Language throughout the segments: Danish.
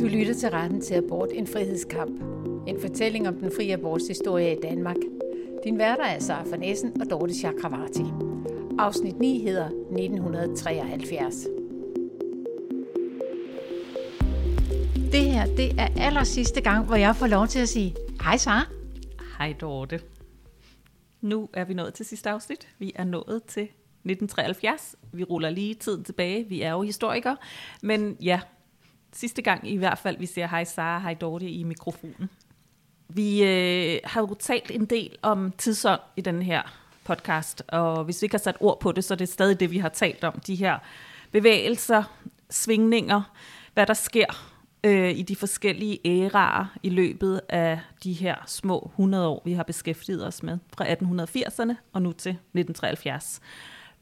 Du lytter til retten til abort, en frihedskamp. En fortælling om den frie abortshistorie i Danmark. Din værter er Sara van Essen og Dorte Chakravarti. Afsnit 9 hedder 1973. Det her, det er aller sidste gang, hvor jeg får lov til at sige, hej Sara. Hej Dorte. Nu er vi nået til sidste afsnit. Vi er nået til 1973. Vi ruller lige tiden tilbage. Vi er jo historikere. Men ja, sidste gang i hvert fald, vi siger hej Sara, hej Dorte i mikrofonen. Vi øh, har jo talt en del om tidsånd i den her podcast, og hvis vi ikke har sat ord på det, så er det stadig det, vi har talt om. De her bevægelser, svingninger, hvad der sker øh, i de forskellige æraer i løbet af de her små 100 år, vi har beskæftiget os med, fra 1880'erne og nu til 1973,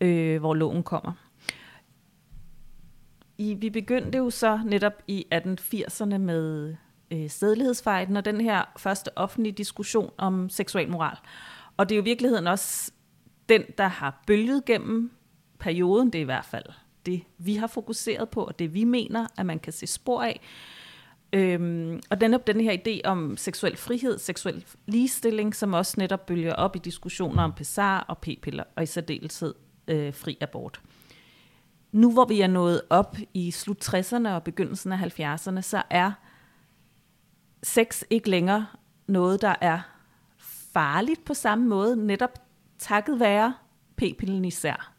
øh, hvor loven kommer. I, vi begyndte jo så netop i 1880'erne med øh, sædelighedsfejden og den her første offentlige diskussion om seksuel moral. Og det er jo i virkeligheden også den, der har bølget gennem perioden, det er i hvert fald det, vi har fokuseret på, og det vi mener, at man kan se spor af. Øhm, og den, den her idé om seksuel frihed, seksuel ligestilling, som også netop bølger op i diskussioner om PSAR og p-piller, og i særdeleshed øh, fri abort. Nu hvor vi er nået op i slut 60'erne og begyndelsen af 70'erne, så er sex ikke længere noget, der er farligt på samme måde, netop takket være p-pillen især.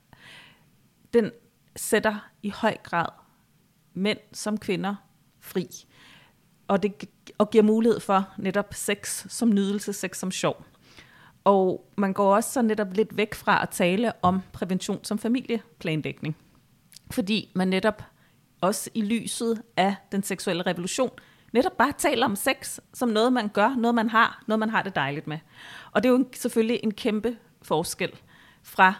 Den sætter i høj grad mænd som kvinder fri. Og det og giver mulighed for netop sex som nydelse, sex som sjov. Og man går også så netop lidt væk fra at tale om prævention som familieplanlægning. Fordi man netop også i lyset af den seksuelle revolution netop bare taler om sex som noget, man gør, noget man har, noget man har det dejligt med. Og det er jo selvfølgelig en kæmpe forskel fra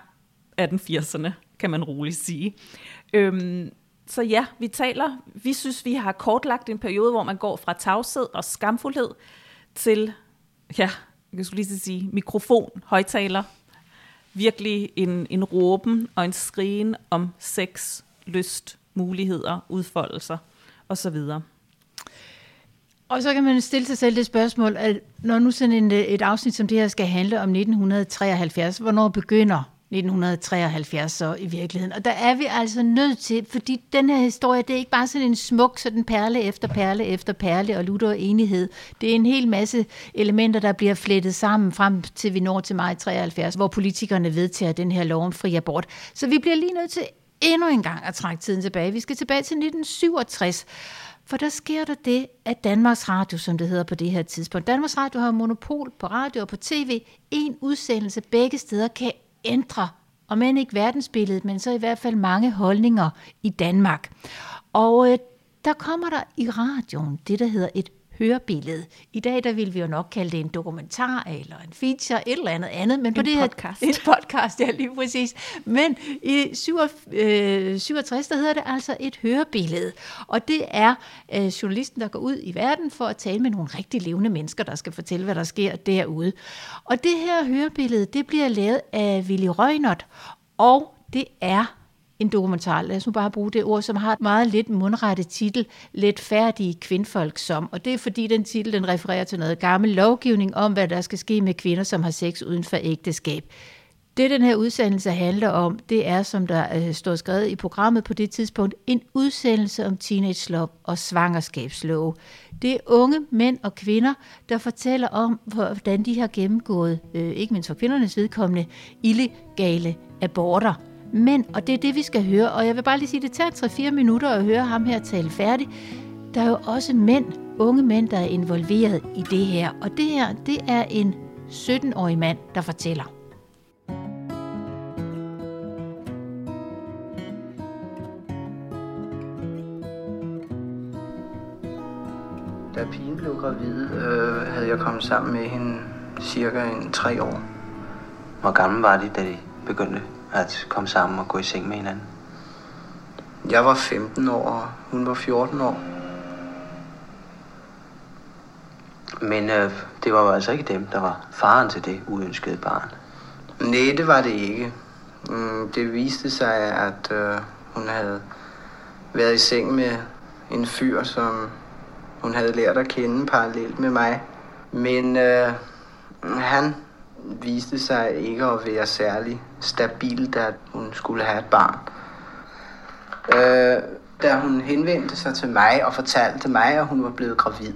1880'erne, kan man roligt sige. Øhm, så ja, vi taler, vi synes, vi har kortlagt en periode, hvor man går fra tavshed og skamfuldhed til, ja, jeg skulle lige sige, mikrofon, højtaler, virkelig en, en råben og en skrigen om sex, lyst, muligheder, udfoldelser osv. Og så kan man stille sig selv det spørgsmål, at når nu sådan en, et afsnit som det her skal handle om 1973, hvornår begynder 1973 så i virkeligheden. Og der er vi altså nødt til, fordi den her historie, det er ikke bare sådan en smuk sådan perle efter perle efter perle og lutter enighed. Det er en hel masse elementer, der bliver flettet sammen frem til vi når til maj 73, hvor politikerne vedtager den her lov om fri abort. Så vi bliver lige nødt til endnu en gang at trække tiden tilbage. Vi skal tilbage til 1967. For der sker der det, at Danmarks Radio, som det hedder på det her tidspunkt, Danmarks Radio har monopol på radio og på tv. En udsendelse begge steder kan ændre, om end ikke verdensbilledet, men så i hvert fald mange holdninger i Danmark. Og øh, der kommer der i radioen det, der hedder et hørebillede. I dag der vil vi jo nok kalde det en dokumentar eller en feature, et eller andet andet. Men på en det podcast. Her, en podcast, ja lige præcis. Men i 67, der hedder det altså et hørebillede. Og det er øh, journalisten, der går ud i verden for at tale med nogle rigtig levende mennesker, der skal fortælle, hvad der sker derude. Og det her hørebillede, det bliver lavet af Willy Røgnert, og det er en dokumentar, lad os nu bare bruge det ord, som har et meget lidt mundrette titel, Let færdige kvindfolk som. Og det er fordi den titel, den refererer til noget gammel lovgivning om, hvad der skal ske med kvinder, som har sex uden for ægteskab. Det, den her udsendelse handler om, det er, som der øh, står skrevet i programmet på det tidspunkt, en udsendelse om teenage-lov og svangerskabslove. Det er unge mænd og kvinder, der fortæller om, hvordan de har gennemgået, øh, ikke mindst for kvindernes vedkommende, illegale aborter. Men, og det er det, vi skal høre, og jeg vil bare lige sige, det tager 3-4 minutter at høre ham her tale færdig. Der er jo også mænd, unge mænd, der er involveret i det her, og det her, det er en 17-årig mand, der fortæller. Da pigen blev gravid, øh, havde jeg kommet sammen med hende cirka en tre år. Hvor gammel var de, da de begyndte at komme sammen og gå i seng med hinanden? Jeg var 15 år, og hun var 14 år. Men øh, det var jo altså ikke dem, der var faren til det uønskede barn. Nej, det var det ikke. Mm, det viste sig, at øh, hun havde været i seng med en fyr, som hun havde lært at kende parallelt med mig. Men øh, han viste sig ikke at være særlig stabil, da hun skulle have et barn. Øh, da hun henvendte sig til mig og fortalte mig, at hun var blevet gravid,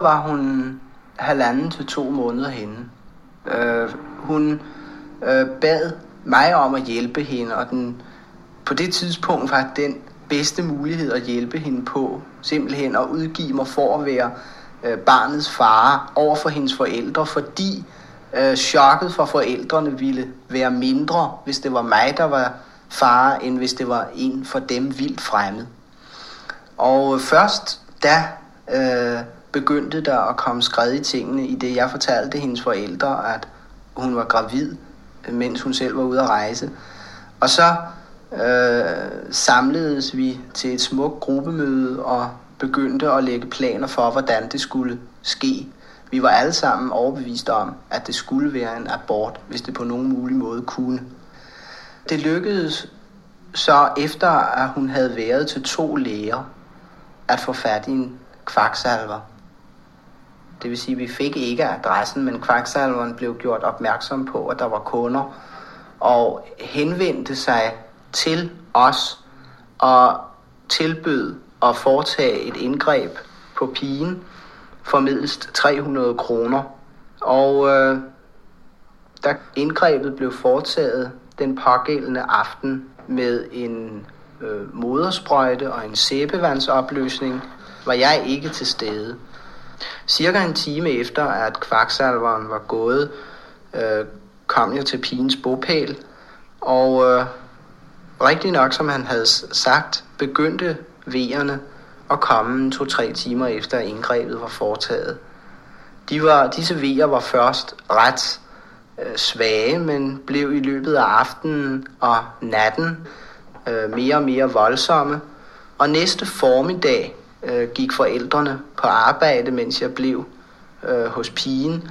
var hun halvanden til to måneder henne. Øh, hun øh, bad mig om at hjælpe hende, og den, på det tidspunkt var den bedste mulighed at hjælpe hende på, simpelthen at udgive mig for at være øh, barnets far over for hendes forældre, fordi øh, chokket for forældrene ville være mindre, hvis det var mig, der var far, end hvis det var en for dem vildt fremmed. Og først da øh, begyndte der at komme skred i tingene, i det jeg fortalte hendes forældre, at hun var gravid, mens hun selv var ude at rejse. Og så øh, samledes vi til et smukt gruppemøde og begyndte at lægge planer for, hvordan det skulle ske. Vi var alle sammen overbeviste om, at det skulle være en abort, hvis det på nogen mulig måde kunne. Det lykkedes så efter, at hun havde været til to læger, at få fat i en kvaksalver. Det vil sige, at vi fik ikke adressen, men kvaksalveren blev gjort opmærksom på, at der var kunder, og henvendte sig til os og tilbød at foretage et indgreb på pigen for mindst 300 kroner. Og øh, da indgrebet blev foretaget den pågældende aften med en øh, modersprøjte og en sæbevandsopløsning, var jeg ikke til stede. Cirka en time efter, at kvaksalveren var gået, øh, kom jeg til pigens bopæl, og øh, rigtig nok, som han havde sagt, begyndte vejerne at komme to-tre timer efter indgrebet var foretaget. De var, disse vejer var først ret øh, svage, men blev i løbet af aftenen og natten øh, mere og mere voldsomme. Og næste formiddag øh, gik forældrene på arbejde, mens jeg blev øh, hos pigen.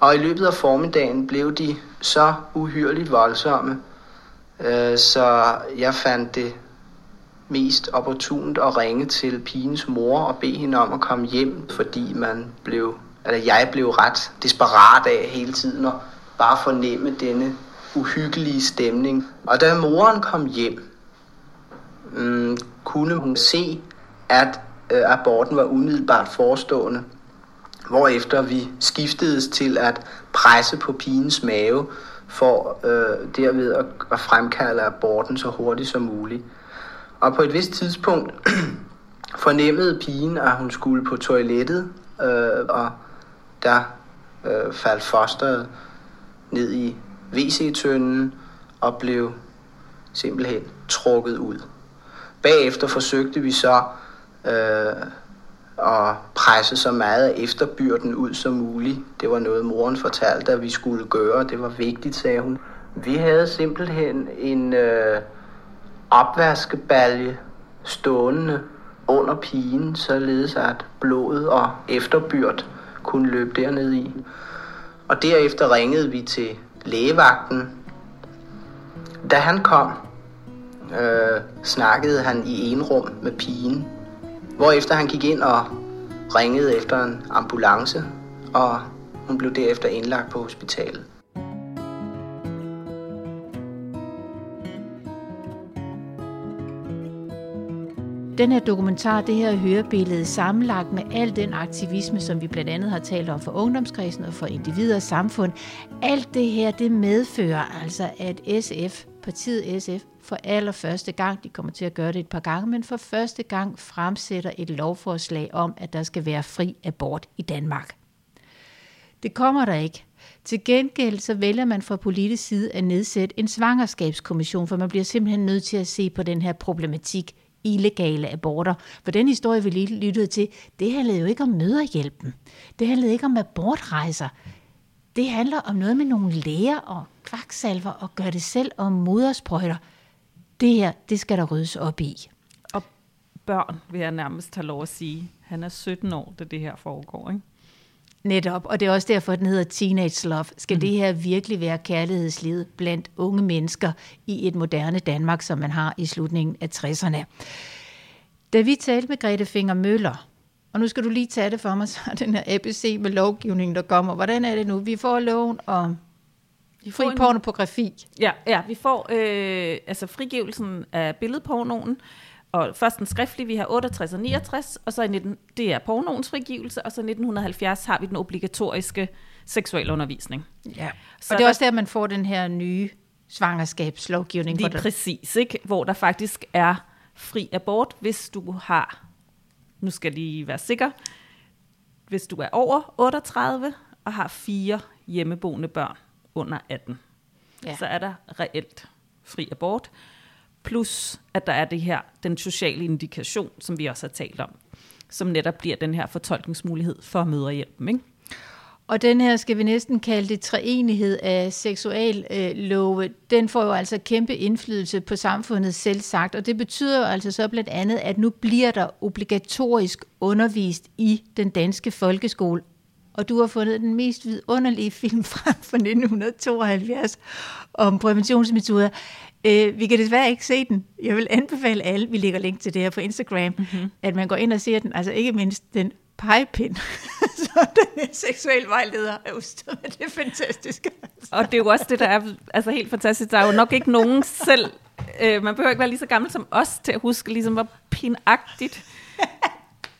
Og i løbet af formiddagen blev de så uhyrligt voldsomme, øh, så jeg fandt det mest opportunt at ringe til pigens mor og bede hende om at komme hjem, fordi man blev, eller jeg blev ret desperat af hele tiden at bare fornemme denne uhyggelige stemning. Og da moren kom hjem, mm, kunne hun se, at øh, aborten var umiddelbart forestående, hvorefter vi skiftedes til at presse på pigens mave for øh, derved at, at fremkalde aborten så hurtigt som muligt. Og på et vist tidspunkt fornemmede pigen, at hun skulle på toilettet, øh, og der øh, faldt fosteret ned i WC-tønden og blev simpelthen trukket ud. Bagefter forsøgte vi så øh, at presse så meget af efterbyrden ud som muligt. Det var noget, moren fortalte, at vi skulle gøre. Det var vigtigt, sagde hun. Vi havde simpelthen en øh, opvaskebalje stående under pigen, således at blodet og efterbyrd kunne løbe derned i. Og derefter ringede vi til lægevagten. Da han kom, øh, snakkede han i en rum med pigen, hvorefter han gik ind og ringede efter en ambulance, og hun blev derefter indlagt på hospitalet. Den her dokumentar, det her hørebillede, sammenlagt med al den aktivisme, som vi blandt andet har talt om for ungdomskredsen og for individer og samfund, alt det her, det medfører altså, at SF, partiet SF, for allerførste gang, de kommer til at gøre det et par gange, men for første gang fremsætter et lovforslag om, at der skal være fri abort i Danmark. Det kommer der ikke. Til gengæld så vælger man fra politisk side at nedsætte en svangerskabskommission, for man bliver simpelthen nødt til at se på den her problematik illegale aborter. For den historie, vi lige lyttede til, det handlede jo ikke om møderhjælpen. Det handlede ikke om abortrejser. Det handler om noget med nogle læger og kvaksalver og gør det selv om modersprøjter. Det her, det skal der ryddes op i. Og børn, vil jeg nærmest have lov at sige. Han er 17 år, da det her foregår, ikke? Netop, og det er også derfor, den hedder Teenage Love. Skal mm. det her virkelig være kærlighedslivet blandt unge mennesker i et moderne Danmark, som man har i slutningen af 60'erne? Da vi talte med Grete Finger Møller, Og nu skal du lige tage det for mig, så den her ABC med lovgivningen, der kommer. Hvordan er det nu? Vi får loven om Vi fri får en- pornografi. Ja, ja vi får øh, altså frigivelsen af billedpornoen, og først den skriftlige, vi har 68 og 69, og så i 19, det er pornoens frigivelse, og så i 1970 har vi den obligatoriske seksualundervisning. Ja. Så og det er der- også der, man får den her nye svangerskabslovgivning. Lige der- præcis, ikke? hvor der faktisk er fri abort, hvis du har, nu skal jeg lige være sikker, hvis du er over 38 og har fire hjemmeboende børn under 18, Ja. ja. så er der reelt fri abort, plus at der er det her, den sociale indikation, som vi også har talt om, som netop bliver den her fortolkningsmulighed for møderhjælpen. Ikke? Og den her skal vi næsten kalde det treenighed af seksuallove, den får jo altså kæmpe indflydelse på samfundet selv sagt, og det betyder jo altså så blandt andet, at nu bliver der obligatorisk undervist i den danske folkeskole. Og du har fundet den mest vidunderlige film frem fra 1972 om præventionsmetoder. Øh, vi kan desværre ikke se den. Jeg vil anbefale alle, vi lægger link til det her på Instagram, mm-hmm. at man går ind og ser den. Altså ikke mindst den pegepind, så den her seksuel vejleder er udstået. Det er fantastisk. Og det er jo også det, der er altså helt fantastisk. Der er jo nok ikke nogen selv, øh, man behøver ikke være lige så gammel som os til at huske, ligesom hvor pinagtigt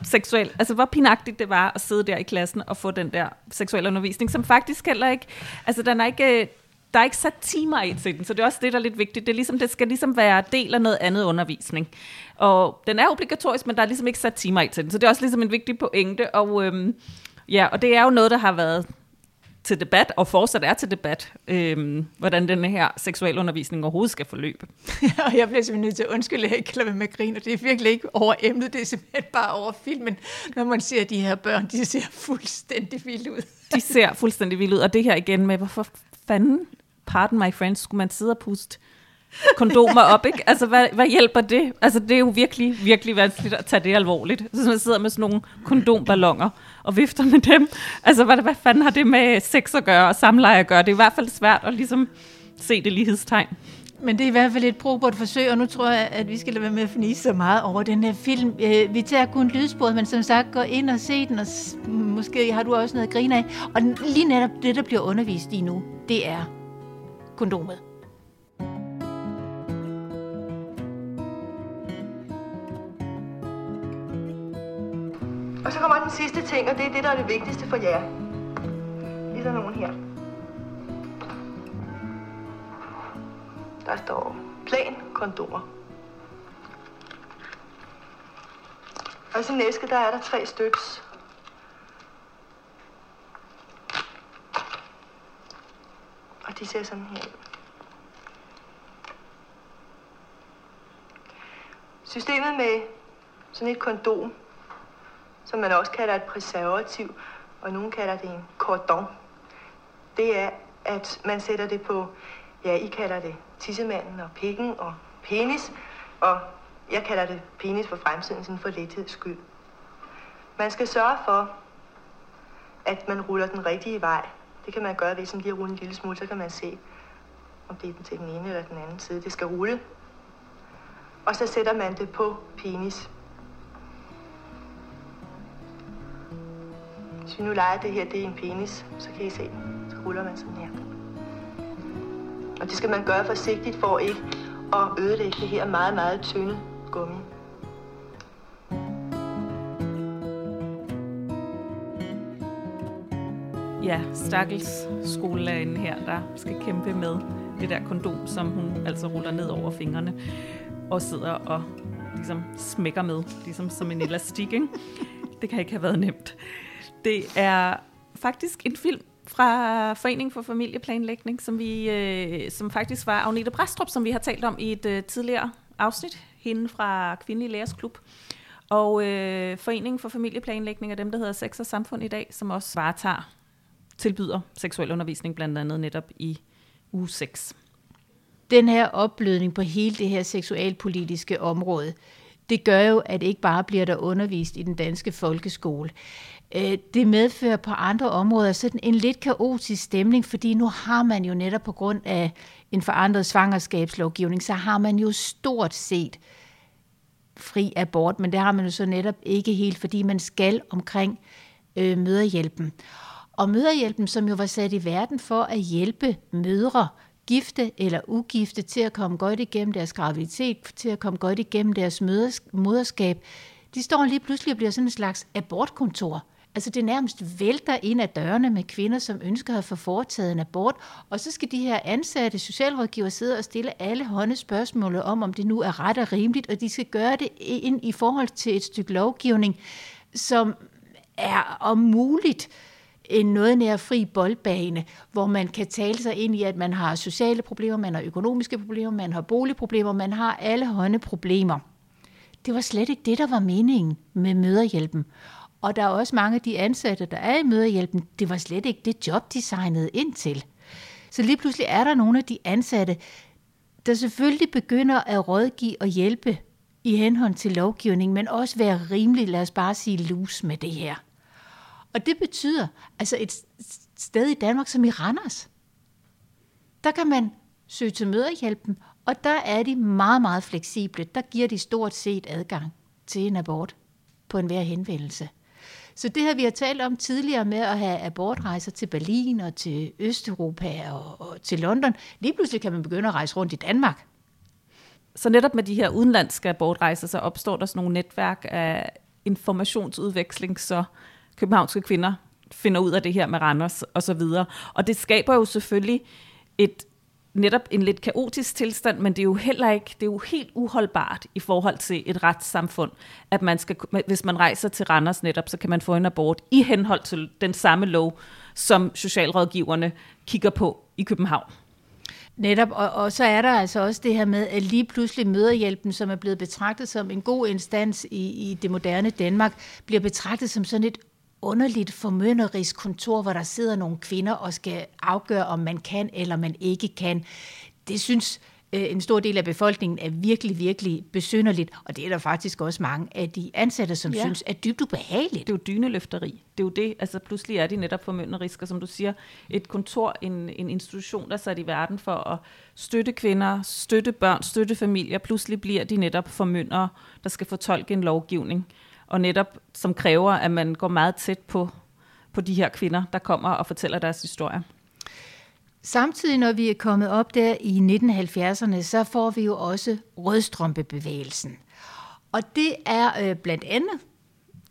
seksuel, altså hvor pinagtigt det var at sidde der i klassen og få den der seksuelle undervisning, som faktisk heller ikke, altså den er ikke, øh, der er ikke sat timer i til den, så det er også det, der er lidt vigtigt. Det, er ligesom, det skal ligesom være del af noget andet undervisning. Og den er obligatorisk, men der er ligesom ikke sat timer i til den, så det er også ligesom en vigtig pointe. Og, øhm, ja, og det er jo noget, der har været til debat, og fortsat er til debat, øhm, hvordan den her seksualundervisning overhovedet skal forløbe. og jeg bliver simpelthen nødt til at undskylde, at jeg ikke være med at grine, og det er virkelig ikke over emnet, det er simpelthen bare over filmen, når man ser de her børn, de ser fuldstændig vildt ud. De ser fuldstændig vildt ud, og det her igen med, hvorfor fanden, pardon my friends, skulle man sidde og puste kondomer op, ikke? Altså, hvad, hvad hjælper det? Altså, det er jo virkelig, virkelig vanskeligt at tage det alvorligt. Så man sidder med sådan nogle kondomballoner og vifter med dem. Altså, hvad, hvad fanden har det med sex at gøre og samleje at gøre? Det er i hvert fald svært at ligesom se det lighedstegn. Men det er i hvert fald et probert forsøg, og nu tror jeg, at vi skal lade være med at fnise så meget over den her film. Øh, vi tager kun lydsporet, men som sagt, gå ind og se den, og måske har du også noget at grine af. Og lige netop det, der bliver undervist i nu, det er kondomet. Og så kommer den sidste ting, og det er det, der er det vigtigste for jer. Lige der nogen her. Der står plan kondomer. Og i sådan en æske, der er der tre styks. Og de ser sådan her ud. Systemet med sådan et kondom, som man også kalder et preservativ, og nogen kalder det en cordon. Det er, at man sætter det på, ja, I kalder det tissemanden og pikken og penis, og jeg kalder det penis for fremtiden, sådan for letheds skyld. Man skal sørge for, at man ruller den rigtige vej. Det kan man gøre ved sådan lige at rulle en lille smule, så kan man se, om det er den til den ene eller den anden side. Det skal rulle. Og så sætter man det på penis. Hvis vi nu leger det her, det er en penis, så kan I se, så ruller man sådan her. Og det skal man gøre forsigtigt for ikke at ødelægge det her meget, meget tynde gummi. Ja, stakkels skolelærerinde her, der skal kæmpe med det der kondom, som hun altså ruller ned over fingrene og sidder og ligesom smækker med, ligesom som en elastik. Ikke? Det kan ikke have været nemt. Det er faktisk en film fra Foreningen for Familieplanlægning, som, vi, øh, som faktisk var Agnete Brastrup, som vi har talt om i et øh, tidligere afsnit, hende fra Kvindelig Lærers Klub. Og øh, Foreningen for Familieplanlægning er dem, der hedder Sex og Samfund i dag, som også varetager, tilbyder seksuel undervisning, blandt andet netop i uge 6. den her opblødning på hele det her seksualpolitiske område, det gør jo, at ikke bare bliver der undervist i den danske folkeskole. Øh, det medfører på andre områder sådan en lidt kaotisk stemning, fordi nu har man jo netop på grund af en forandret svangerskabslovgivning, så har man jo stort set fri abort, men det har man jo så netop ikke helt, fordi man skal omkring øh, møderhjælpen. Og møderhjælpen, som jo var sat i verden for at hjælpe mødre, gifte eller ugifte, til at komme godt igennem deres graviditet, til at komme godt igennem deres moderskab, de står lige pludselig og bliver sådan en slags abortkontor. Altså det nærmest vælter ind ad dørene med kvinder, som ønsker at få foretaget en abort, og så skal de her ansatte socialrådgiver sidde og stille alle hånde spørgsmål om, om det nu er ret og rimeligt, og de skal gøre det ind i forhold til et stykke lovgivning, som er om muligt en noget nær fri boldbane, hvor man kan tale sig ind i, at man har sociale problemer, man har økonomiske problemer, man har boligproblemer, man har alle hånde problemer. Det var slet ikke det, der var meningen med møderhjælpen. Og der er også mange af de ansatte, der er i møderhjælpen, det var slet ikke det job, de signede ind til. Så lige pludselig er der nogle af de ansatte, der selvfølgelig begynder at rådgive og hjælpe i henhold til lovgivning, men også være rimelig, lad os bare sige, lus med det her. Og det betyder, altså et sted i Danmark som i Randers, der kan man søge til møderhjælpen, og der er de meget, meget fleksible. Der giver de stort set adgang til en abort på enhver henvendelse. Så det her, vi har talt om tidligere med at have abortrejser til Berlin og til Østeuropa og, og til London, lige pludselig kan man begynde at rejse rundt i Danmark. Så netop med de her udenlandske abortrejser, så opstår der sådan nogle netværk af informationsudveksling, så københavnske kvinder finder ud af det her med Randers og så videre. Og det skaber jo selvfølgelig et netop en lidt kaotisk tilstand, men det er jo heller ikke, det er jo helt uholdbart i forhold til et retssamfund, at man skal, hvis man rejser til Randers netop, så kan man få en abort i henhold til den samme lov, som socialrådgiverne kigger på i København. Netop, og, og så er der altså også det her med, at lige pludselig møderhjælpen, som er blevet betragtet som en god instans i, i det moderne Danmark, bliver betragtet som sådan et underligt formønderisk kontor, hvor der sidder nogle kvinder og skal afgøre, om man kan eller man ikke kan. Det synes øh, en stor del af befolkningen er virkelig, virkelig besynderligt, og det er der faktisk også mange af de ansatte, som ja. synes er dybt ubehageligt. Det er jo dyneløfteri. Det er jo det, altså pludselig er de netop formynderiske, som du siger, et kontor, en, en institution, der er sat i verden for at støtte kvinder, støtte børn, støtte familier. Pludselig bliver de netop formyndere, der skal fortolke en lovgivning og netop som kræver, at man går meget tæt på, på de her kvinder, der kommer og fortæller deres historie. Samtidig, når vi er kommet op der i 1970'erne, så får vi jo også rødstrømpebevægelsen. Og det er øh, blandt andet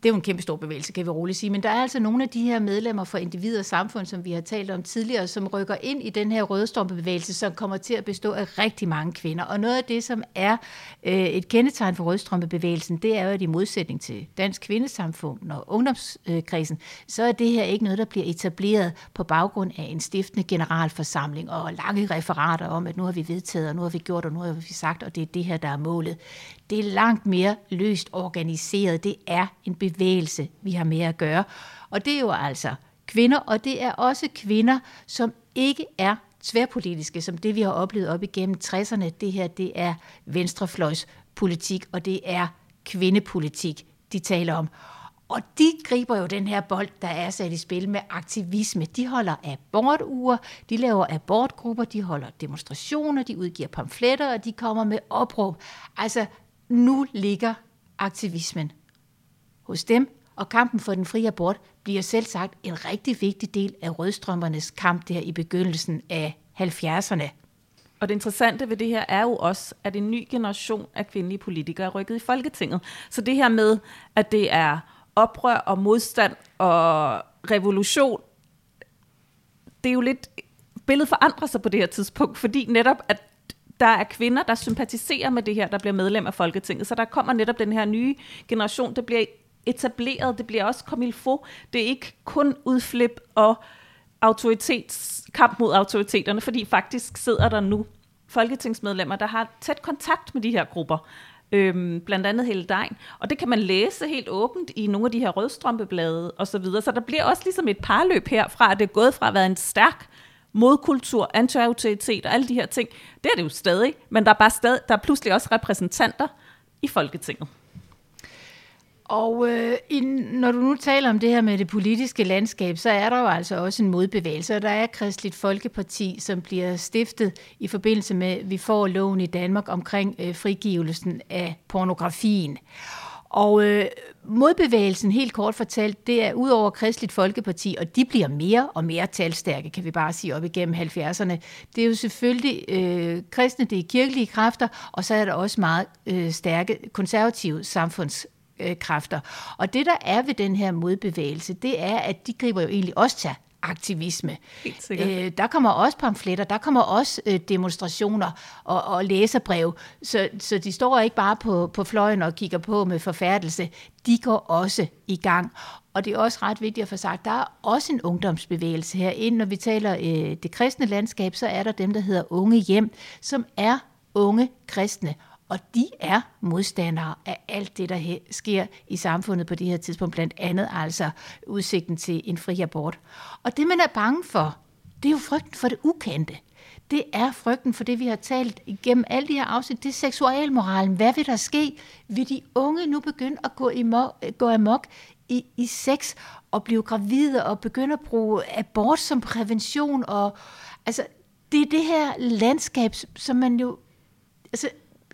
det er jo en kæmpe stor bevægelse, kan vi roligt sige. Men der er altså nogle af de her medlemmer fra individ og samfund, som vi har talt om tidligere, som rykker ind i den her rødstrømpebevægelse, som kommer til at bestå af rigtig mange kvinder. Og noget af det, som er øh, et kendetegn for rødstrømpebevægelsen, det er jo, at i modsætning til dansk kvindesamfund og ungdomskredsen, så er det her ikke noget, der bliver etableret på baggrund af en stiftende generalforsamling og lange referater om, at nu har vi vedtaget, og nu har vi gjort, og nu har vi sagt, og det er det her, der er målet. Det er langt mere løst organiseret. Det er en bevægelse, vi har med at gøre. Og det er jo altså kvinder, og det er også kvinder, som ikke er tværpolitiske, som det vi har oplevet op igennem 60'erne. Det her, det er venstrefløjspolitik, og det er kvindepolitik, de taler om. Og de griber jo den her bold, der er sat i spil med aktivisme. De holder abortuger, de laver abortgrupper, de holder demonstrationer, de udgiver pamfletter, og de kommer med opråb. Altså, nu ligger aktivismen hos dem, og kampen for den frie abort bliver selv sagt en rigtig vigtig del af rødstrømmernes kamp der i begyndelsen af 70'erne. Og det interessante ved det her er jo også, at en ny generation af kvindelige politikere er rykket i Folketinget. Så det her med, at det er oprør og modstand og revolution, det er jo lidt, billedet forandrer sig på det her tidspunkt, fordi netop, at der er kvinder, der sympatiserer med det her, der bliver medlem af Folketinget. Så der kommer netop den her nye generation, der bliver etableret. Det bliver også komilfo. Det er ikke kun udflip og autoritets, kamp mod autoriteterne, fordi faktisk sidder der nu folketingsmedlemmer, der har tæt kontakt med de her grupper. Øhm, blandt andet hele dagen. Og det kan man læse helt åbent i nogle af de her rødstrømpeblade og så videre. Så der bliver også ligesom et parløb herfra, at det er gået fra at være en stærk modkultur, antiautoritet og alle de her ting. Det er det jo stadig, men der er bare stadig, der er pludselig også repræsentanter i Folketinget. Og øh, i, når du nu taler om det her med det politiske landskab, så er der jo altså også en modbevægelse, og der er Kristeligt Folkeparti, som bliver stiftet i forbindelse med, at vi får loven i Danmark omkring øh, frigivelsen af pornografien. Og øh, modbevægelsen, helt kort fortalt, det er ud over Kristeligt Folkeparti, og de bliver mere og mere talstærke, kan vi bare sige, op igennem 70'erne. Det er jo selvfølgelig øh, kristne, det er kirkelige kræfter, og så er der også meget øh, stærke konservative samfunds kræfter. Og det, der er ved den her modbevægelse, det er, at de griber jo egentlig også til aktivisme. Øh, der kommer også pamfletter, der kommer også øh, demonstrationer og, og læserbrev, så, så de står ikke bare på, på fløjen og kigger på med forfærdelse, de går også i gang. Og det er også ret vigtigt at få sagt, der er også en ungdomsbevægelse herinde. Når vi taler øh, det kristne landskab, så er der dem, der hedder Unge Hjem, som er unge kristne. Og de er modstandere af alt det, der sker i samfundet på det her tidspunkt, blandt andet altså udsigten til en fri abort. Og det, man er bange for, det er jo frygten for det ukendte. Det er frygten for det, vi har talt igennem alle de her afsnit. Det er seksualmoralen. Hvad vil der ske? Vil de unge nu begynde at gå, i mo- gå amok i, i sex og blive gravide og begynde at bruge abort som prævention? Og, altså, det er det her landskab, som man jo... Altså,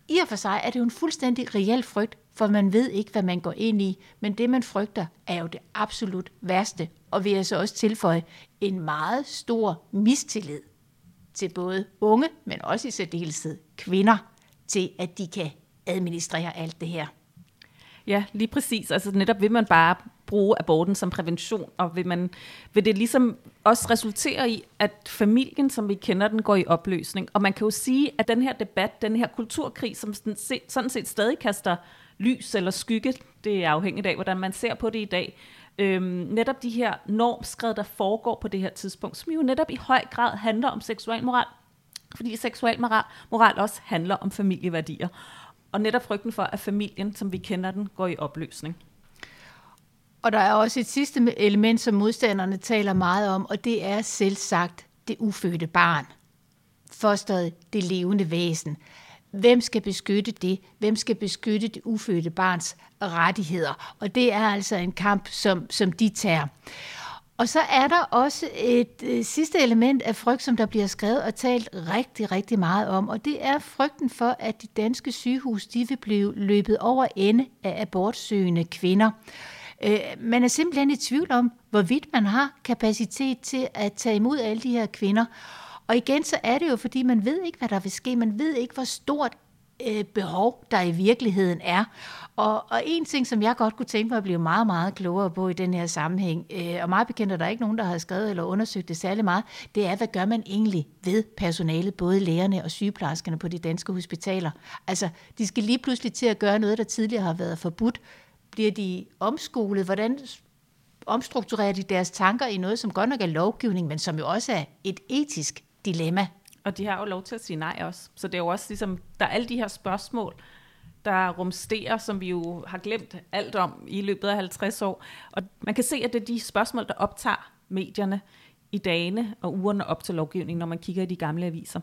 i og for sig er det jo en fuldstændig reel frygt, for man ved ikke, hvad man går ind i. Men det, man frygter, er jo det absolut værste. Og vil jeg så også tilføje en meget stor mistillid til både unge, men også i særdeleshed kvinder, til at de kan administrere alt det her. Ja, lige præcis. Altså netop vil man bare bruge aborten som prævention, og vil, man, vil det ligesom også resultere i, at familien, som vi kender den, går i opløsning. Og man kan jo sige, at den her debat, den her kulturkrig, som sådan set stadig kaster lys eller skygge, det er afhængigt af, hvordan man ser på det i dag, øhm, netop de her normskred, der foregår på det her tidspunkt, som jo netop i høj grad handler om seksualmoral, fordi seksualmoral moral også handler om familieværdier. Og netop frygten for, at familien, som vi kender den, går i opløsning. Og der er også et sidste element, som modstanderne taler meget om, og det er selv sagt det ufødte barn. Fosteret, det levende væsen. Hvem skal beskytte det? Hvem skal beskytte det ufødte barns rettigheder? Og det er altså en kamp, som, som de tager. Og så er der også et øh, sidste element af frygt, som der bliver skrevet og talt rigtig, rigtig meget om, og det er frygten for, at de danske sygehus de vil blive løbet over ende af abortsøgende kvinder. Øh, man er simpelthen i tvivl om, hvorvidt man har kapacitet til at tage imod alle de her kvinder. Og igen, så er det jo, fordi man ved ikke, hvad der vil ske. Man ved ikke, hvor stort øh, behov, der i virkeligheden er. Og, og en ting, som jeg godt kunne tænke mig at blive meget, meget klogere på i den her sammenhæng, øh, og meget bekendt er der ikke nogen, der har skrevet eller undersøgt det særlig meget, det er, hvad gør man egentlig ved personalet, både lægerne og sygeplejerskerne på de danske hospitaler? Altså, de skal lige pludselig til at gøre noget, der tidligere har været forbudt. Bliver de omskolet? Hvordan omstrukturerer de deres tanker i noget, som godt nok er lovgivning, men som jo også er et etisk dilemma? Og de har jo lov til at sige nej også. Så det er jo også ligesom, der er alle de her spørgsmål, der rumsterer, som vi jo har glemt alt om i løbet af 50 år. Og man kan se, at det er de spørgsmål, der optager medierne i dagene og ugerne op til lovgivningen, når man kigger i de gamle aviser.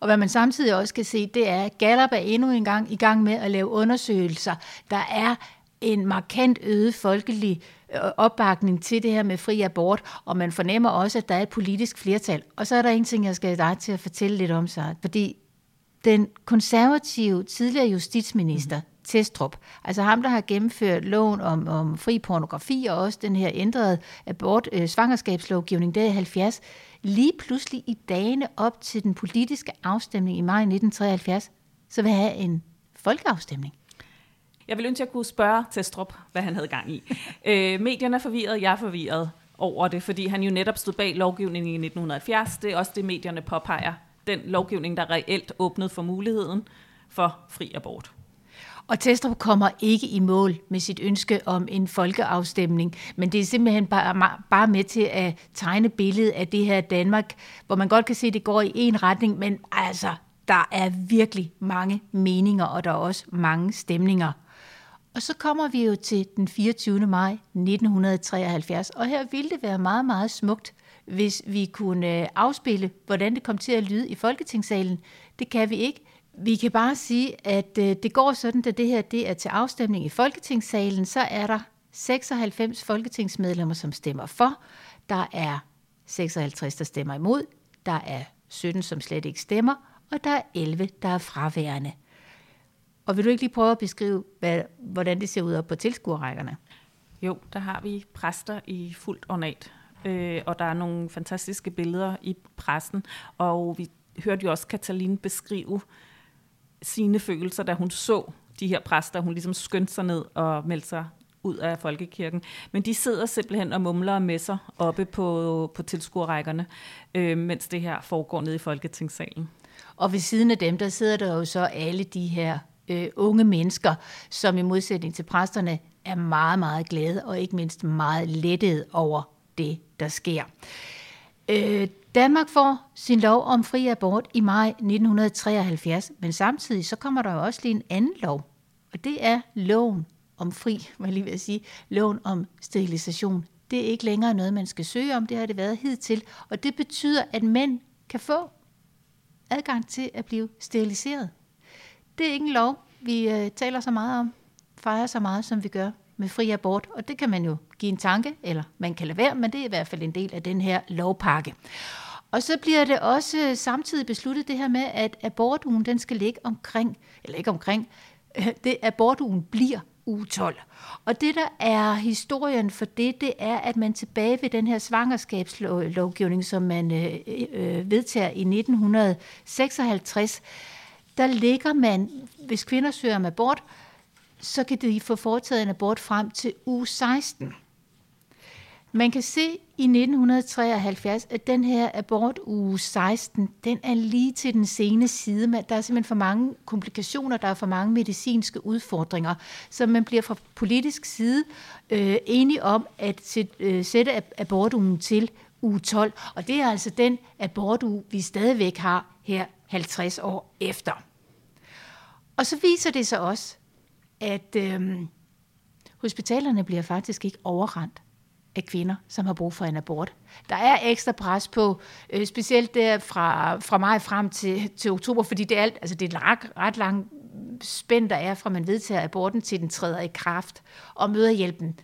Og hvad man samtidig også kan se, det er, at Gallup er endnu en gang i gang med at lave undersøgelser. Der er en markant øget folkelig øh, opbakning til det her med fri abort, og man fornemmer også, at der er et politisk flertal. Og så er der en ting, jeg skal dig til at fortælle lidt om sig, fordi den konservative tidligere justitsminister, mm. Testrup, altså ham, der har gennemført loven om, om fri pornografi og også den her ændrede abort, øh, svangerskabslovgivning, der i 70, lige pludselig i dagene op til den politiske afstemning i maj 1973, så vil have en folkeafstemning. Jeg vil ønske, at jeg kunne spørge Testrup, hvad han havde gang i. øh, medierne er forvirret, jeg er forvirret over det, fordi han jo netop stod bag lovgivningen i 1970. Det er også det, medierne påpeger. Den lovgivning, der reelt åbnede for muligheden for fri abort. Og Testrup kommer ikke i mål med sit ønske om en folkeafstemning, men det er simpelthen bare, bare med til at tegne billedet af det her Danmark, hvor man godt kan se, at det går i en retning, men altså, der er virkelig mange meninger, og der er også mange stemninger. Og så kommer vi jo til den 24. maj 1973, og her ville det være meget, meget smukt, hvis vi kunne øh, afspille, hvordan det kom til at lyde i Folketingssalen. Det kan vi ikke. Vi kan bare sige, at øh, det går sådan, at det her det er til afstemning i Folketingssalen, så er der 96 folketingsmedlemmer, som stemmer for. Der er 56, der stemmer imod. Der er 17, som slet ikke stemmer. Og der er 11, der er fraværende. Og vil du ikke lige prøve at beskrive, hvad, hvordan det ser ud op på tilskuerrækkerne? Jo, der har vi præster i fuldt ornat, øh, og der er nogle fantastiske billeder i pressen, og vi hørte jo også Katalin beskrive sine følelser, da hun så de her præster. Hun ligesom skyndte sig ned og meldte sig ud af folkekirken. Men de sidder simpelthen og mumler og messer oppe på, på tilskuerrækkerne, øh, mens det her foregår nede i Folketingssalen. Og ved siden af dem, der sidder der jo så alle de her øh, unge mennesker, som i modsætning til præsterne er meget, meget glade og ikke mindst meget lettet over det, der sker. Øh, Danmark får sin lov om fri abort i maj 1973, men samtidig så kommer der jo også lige en anden lov, og det er loven om fri, man jeg lige vil sige, loven om sterilisation. Det er ikke længere noget, man skal søge om, det har det været hidtil, og det betyder, at mænd kan få adgang til at blive steriliseret. Det er ikke en lov, vi øh, taler så meget om, fejrer så meget, som vi gør med fri abort, og det kan man jo give en tanke, eller man kan lade være, men det er i hvert fald en del af den her lovpakke. Og så bliver det også øh, samtidig besluttet det her med, at abortugen den skal ligge omkring, eller ikke omkring, det abortugen bliver uge 12. Og det, der er historien for det, det er, at man tilbage ved den her svangerskabslovgivning, som man øh, øh, øh vedtager i 1956, der ligger man, hvis kvinder søger om abort, så kan de få foretaget en abort frem til uge 16. Man kan se i 1973, at den her abort uge 16, den er lige til den sene side. Men der er simpelthen for mange komplikationer, der er for mange medicinske udfordringer. Så man bliver fra politisk side øh, enige om at sætte, øh, sætte abortugen til uge 12. Og det er altså den abortuge, vi stadigvæk har her 50 år efter. Og så viser det sig også, at øh, hospitalerne bliver faktisk ikke overrendt af kvinder, som har brug for en abort. Der er ekstra pres på, øh, specielt der fra, fra maj frem til, til oktober, fordi det er, alt, altså det er ret, ret lang spænd, der er fra man vedtager aborten til den træder i kraft, og møderhjælpen.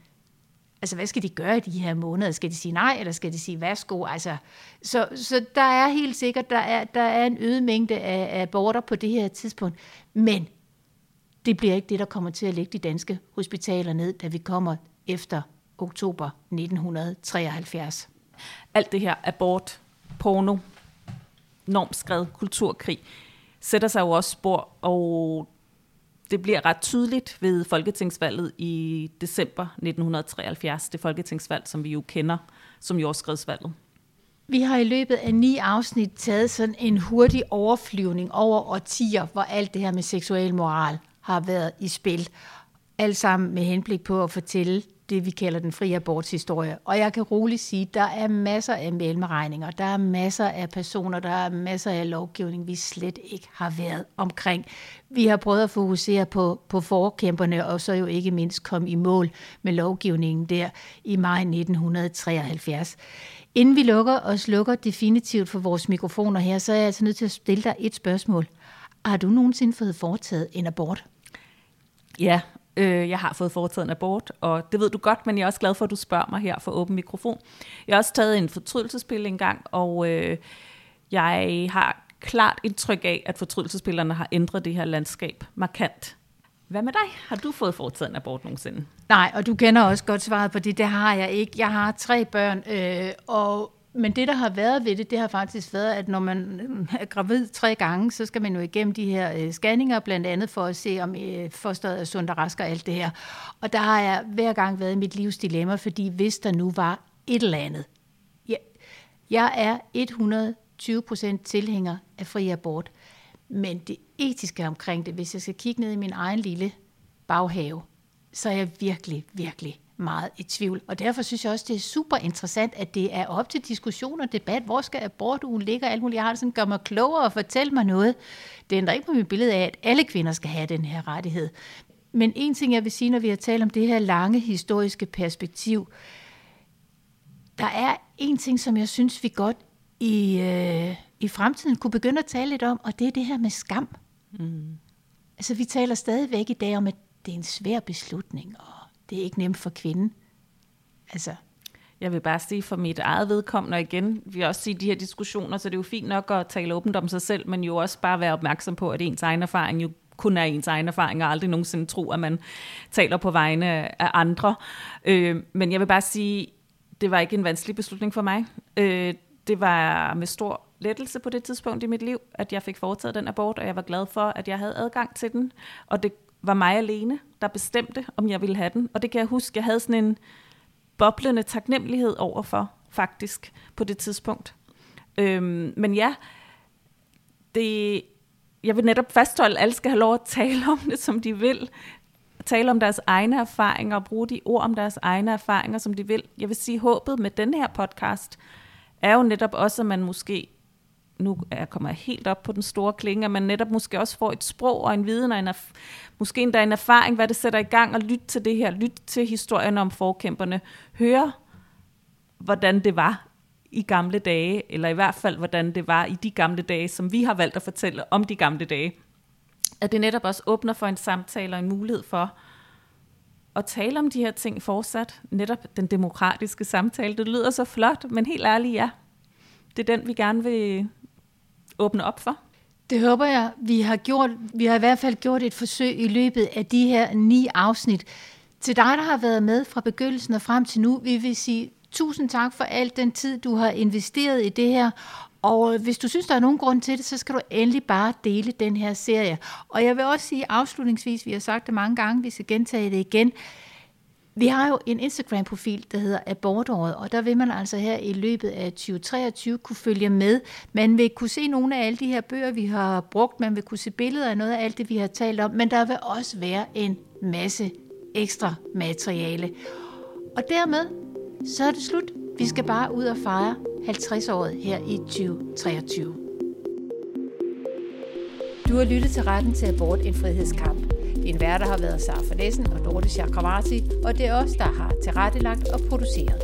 Altså, hvad skal de gøre i de her måneder? Skal de sige nej, eller skal de sige værsgo? Altså, så, så der er helt sikkert, der er, der er en øget mængde af, af aborter på det her tidspunkt. Men det bliver ikke det, der kommer til at lægge de danske hospitaler ned, da vi kommer efter oktober 1973. Alt det her abort, porno, normskred, kulturkrig, sætter sig jo også spor, og det bliver ret tydeligt ved folketingsvalget i december 1973, det folketingsvalg, som vi jo kender som jordskredsvalget. Vi har i løbet af ni afsnit taget sådan en hurtig overflyvning over årtier, hvor alt det her med seksuel moral har været i spil. Alt sammen med henblik på at fortælle det, vi kalder den frie abortshistorie. Og jeg kan roligt sige, der er masser af mellemregninger, der er masser af personer, der er masser af lovgivning, vi slet ikke har været omkring. Vi har prøvet at fokusere på, på forkæmperne, og så jo ikke mindst komme i mål med lovgivningen der i maj 1973. Inden vi lukker og slukker definitivt for vores mikrofoner her, så er jeg altså nødt til at stille dig et spørgsmål. Har du nogensinde fået foretaget en abort? Ja, øh, jeg har fået foretaget en abort, og det ved du godt, men jeg er også glad for, at du spørger mig her for åben mikrofon. Jeg har også taget en fortrydelsespil engang, og øh, jeg har klart indtryk af, at fortrydelsespillerne har ændret det her landskab markant. Hvad med dig? Har du fået foretaget en abort nogensinde? Nej, og du kender også godt svaret på det. Det har jeg ikke. Jeg har tre børn, øh, og men det, der har været ved det, det har faktisk været, at når man øh, er gravid tre gange, så skal man jo igennem de her øh, scanninger, blandt andet for at se, om øh, fosteret er sundt og rask og alt det her. Og der har jeg hver gang været i mit livs dilemma, fordi hvis der nu var et eller andet. Jeg, jeg er 120 procent tilhænger af fri abort, men det etiske omkring det, hvis jeg skal kigge ned i min egen lille baghave, så er jeg virkelig, virkelig meget i tvivl. Og derfor synes jeg også, det er super interessant, at det er op til diskussion og debat. Hvor skal abortugen ligge? Alt muligt. Jeg har det sådan, gør mig klogere og fortælle mig noget. Det ændrer ikke på mit billede af, at alle kvinder skal have den her rettighed. Men en ting, jeg vil sige, når vi har talt om det her lange historiske perspektiv, der er en ting, som jeg synes, vi godt i, øh, i fremtiden kunne begynde at tale lidt om, og det er det her med skam. Mm. Altså, vi taler stadigvæk i dag om, at det er en svær beslutning, og det er ikke nemt for kvinden. Altså, jeg vil bare sige for mit eget vedkommende, og igen, vi også sige de her diskussioner, så det er jo fint nok at tale åbent om sig selv, men jo også bare være opmærksom på, at ens egen erfaring jo kun er ens egen erfaring, og aldrig nogensinde tro, at man taler på vegne af andre. Øh, men jeg vil bare sige, det var ikke en vanskelig beslutning for mig. Øh, det var med stor lettelse på det tidspunkt i mit liv, at jeg fik foretaget den abort, og jeg var glad for, at jeg havde adgang til den. Og det var mig alene, der bestemte, om jeg ville have den. Og det kan jeg huske, jeg havde sådan en boblende taknemmelighed overfor, faktisk, på det tidspunkt. Øhm, men ja, det, jeg vil netop fastholde, at alle skal have lov at tale om det, som de vil. Tale om deres egne erfaringer og bruge de ord om deres egne erfaringer, som de vil. Jeg vil sige, håbet med den her podcast er jo netop også, at man måske nu er, kommer jeg helt op på den store klinge, at man netop måske også får et sprog og en viden og en erf- måske endda en erfaring, hvad det sætter i gang, og lytte til det her, lytte til historien om forkæmperne, høre, hvordan det var i gamle dage, eller i hvert fald, hvordan det var i de gamle dage, som vi har valgt at fortælle om de gamle dage. At det netop også åbner for en samtale og en mulighed for at tale om de her ting fortsat. Netop den demokratiske samtale. Det lyder så flot, men helt ærligt, ja. Det er den, vi gerne vil åbne op for. Det håber jeg. Vi har, gjort, vi har i hvert fald gjort et forsøg i løbet af de her ni afsnit. Til dig, der har været med fra begyndelsen og frem til nu, vi vil sige tusind tak for alt den tid, du har investeret i det her. Og hvis du synes, der er nogen grund til det, så skal du endelig bare dele den her serie. Og jeg vil også sige afslutningsvis, vi har sagt det mange gange, vi skal gentage det igen, vi har jo en Instagram-profil, der hedder Abortåret, og der vil man altså her i løbet af 2023 kunne følge med. Man vil kunne se nogle af alle de her bøger, vi har brugt. Man vil kunne se billeder af noget af alt det, vi har talt om. Men der vil også være en masse ekstra materiale. Og dermed, så er det slut. Vi skal bare ud og fejre 50-året her i 2023. Du har lyttet til Retten til Abort, en frihedskamp. Din værter har været Sara Fornessen og Dorte Chakravarti, og det er os, der har tilrettelagt og produceret.